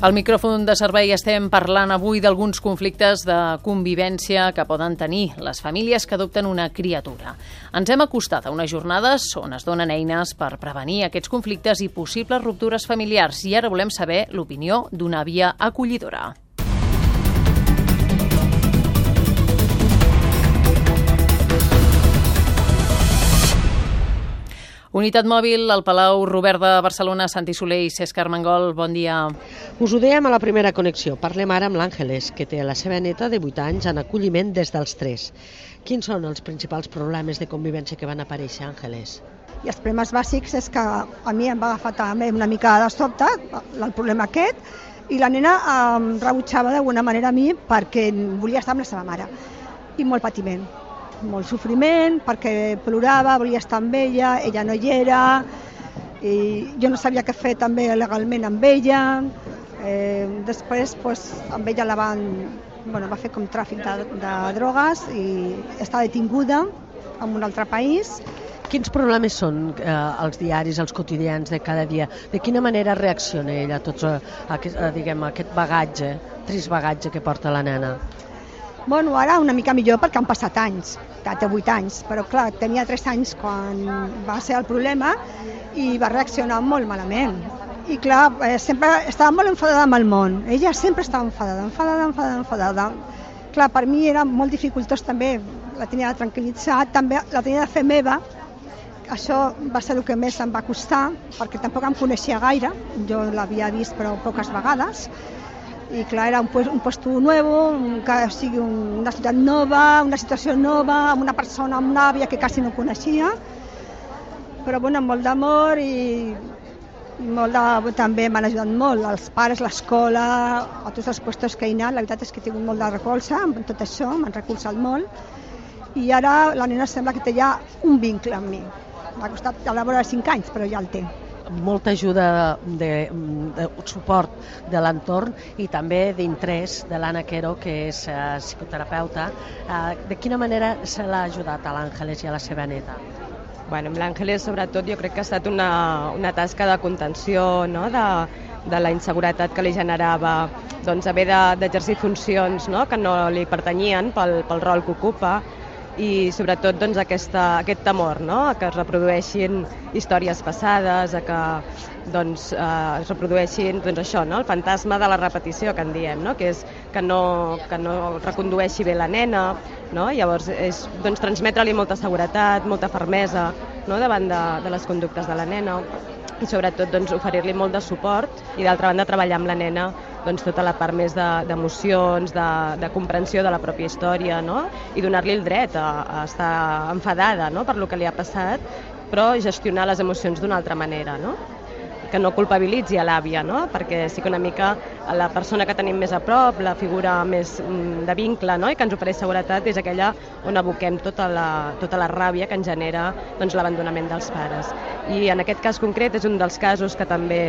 Al micròfon de servei estem parlant avui d'alguns conflictes de convivència que poden tenir les famílies que adopten una criatura. Ens hem acostat a unes jornades on es donen eines per prevenir aquests conflictes i possibles ruptures familiars i ara volem saber l'opinió d'una àvia acollidora. Unitat mòbil al Palau Robert de Barcelona, Santi Soler i Cesc Armengol, bon dia. Us ho dèiem a la primera connexió. Parlem ara amb l'Àngeles, que té la seva neta de 8 anys en acolliment des dels 3. Quins són els principals problemes de convivència que van aparèixer, Àngeles? I els problemes bàsics és que a mi em va agafar també una mica de sobte el problema aquest i la nena em rebutjava d'alguna manera a mi perquè volia estar amb la seva mare i molt patiment molt sofriment perquè plorava, volia estar amb ella, ella no hi era, i jo no sabia què fer també legalment amb ella. Eh, després pues, amb ella la van, bueno, va fer com tràfic de, de drogues i està detinguda en un altre país. Quins problemes són eh, els diaris, els quotidians de cada dia? De quina manera reacciona ella a tots a, a, a, diguem, a aquest bagatge, trist bagatge que porta la nena? Bueno, ara una mica millor perquè han passat anys, té 8 anys, però clar, tenia 3 anys quan va ser el problema i va reaccionar molt malament. I clar, eh, sempre estava molt enfadada amb el món. Ella sempre estava enfadada, enfadada, enfadada, enfadada. Clar, per mi era molt dificultós també, la tenia de tranquil·litzar, també la tenia de fer meva, això va ser el que més em va costar, perquè tampoc em coneixia gaire, jo l'havia vist però poques vegades, i clar, era un, un puesto nuevo, que sigui una ciutat nova, una situació nova, amb una persona, amb una àvia que quasi no coneixia, però bueno, amb molt d'amor i molt de, també m'han ajudat molt, els pares, l'escola, a tots els puestos que he anat, la veritat és que he tingut molt de recolza amb tot això, m'han recolzat molt, i ara la nena sembla que té ja un vincle amb mi. M'ha costat a la vora de 5 anys, però ja el té molta ajuda de, de suport de l'entorn i també d'interès de l'Anna Quero, que és uh, psicoterapeuta. Uh, de quina manera se l'ha ajudat a l'Àngeles i a la seva neta? Bueno, amb l'Àngeles, sobretot, jo crec que ha estat una, una tasca de contenció, no? de, de la inseguretat que li generava doncs, haver d'exercir de, funcions no? que no li pertanyien pel, pel rol que ocupa, i sobretot doncs, aquesta, aquest temor no? a que es reprodueixin històries passades, a que doncs, eh, es reprodueixin doncs, això, no? el fantasma de la repetició que en diem, no? que és que no, que no recondueixi bé la nena, no? llavors és doncs, transmetre-li molta seguretat, molta fermesa no? davant de, de les conductes de la nena i sobretot doncs, oferir-li molt de suport i d'altra banda treballar amb la nena doncs, tota la part més d'emocions, de, de, de comprensió de la pròpia història no? i donar-li el dret a, a estar enfadada no? per lo que li ha passat però gestionar les emocions d'una altra manera. No? Que no culpabilitzi a l'àvia, no? perquè sí que una mica la persona que tenim més a prop, la figura més mm, de vincle no? i que ens ofereix seguretat és aquella on aboquem tota la, tota la ràbia que ens genera doncs, l'abandonament dels pares. I en aquest cas concret és un dels casos que també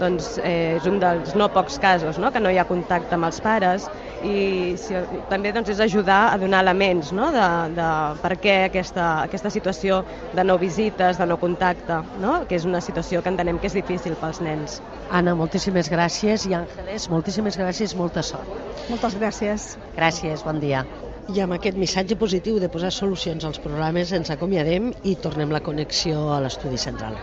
doncs, eh, és un dels no pocs casos no? que no hi ha contacte amb els pares i si, també doncs, és ajudar a donar elements no? de, de per què aquesta, aquesta situació de no visites, de no contacte, no? que és una situació que entenem que és difícil pels nens. Anna, moltíssimes gràcies i Àngeles, moltíssimes gràcies, molta sort. Moltes gràcies. Gràcies, bon dia. I amb aquest missatge positiu de posar solucions als problemes ens acomiadem i tornem la connexió a l'estudi central.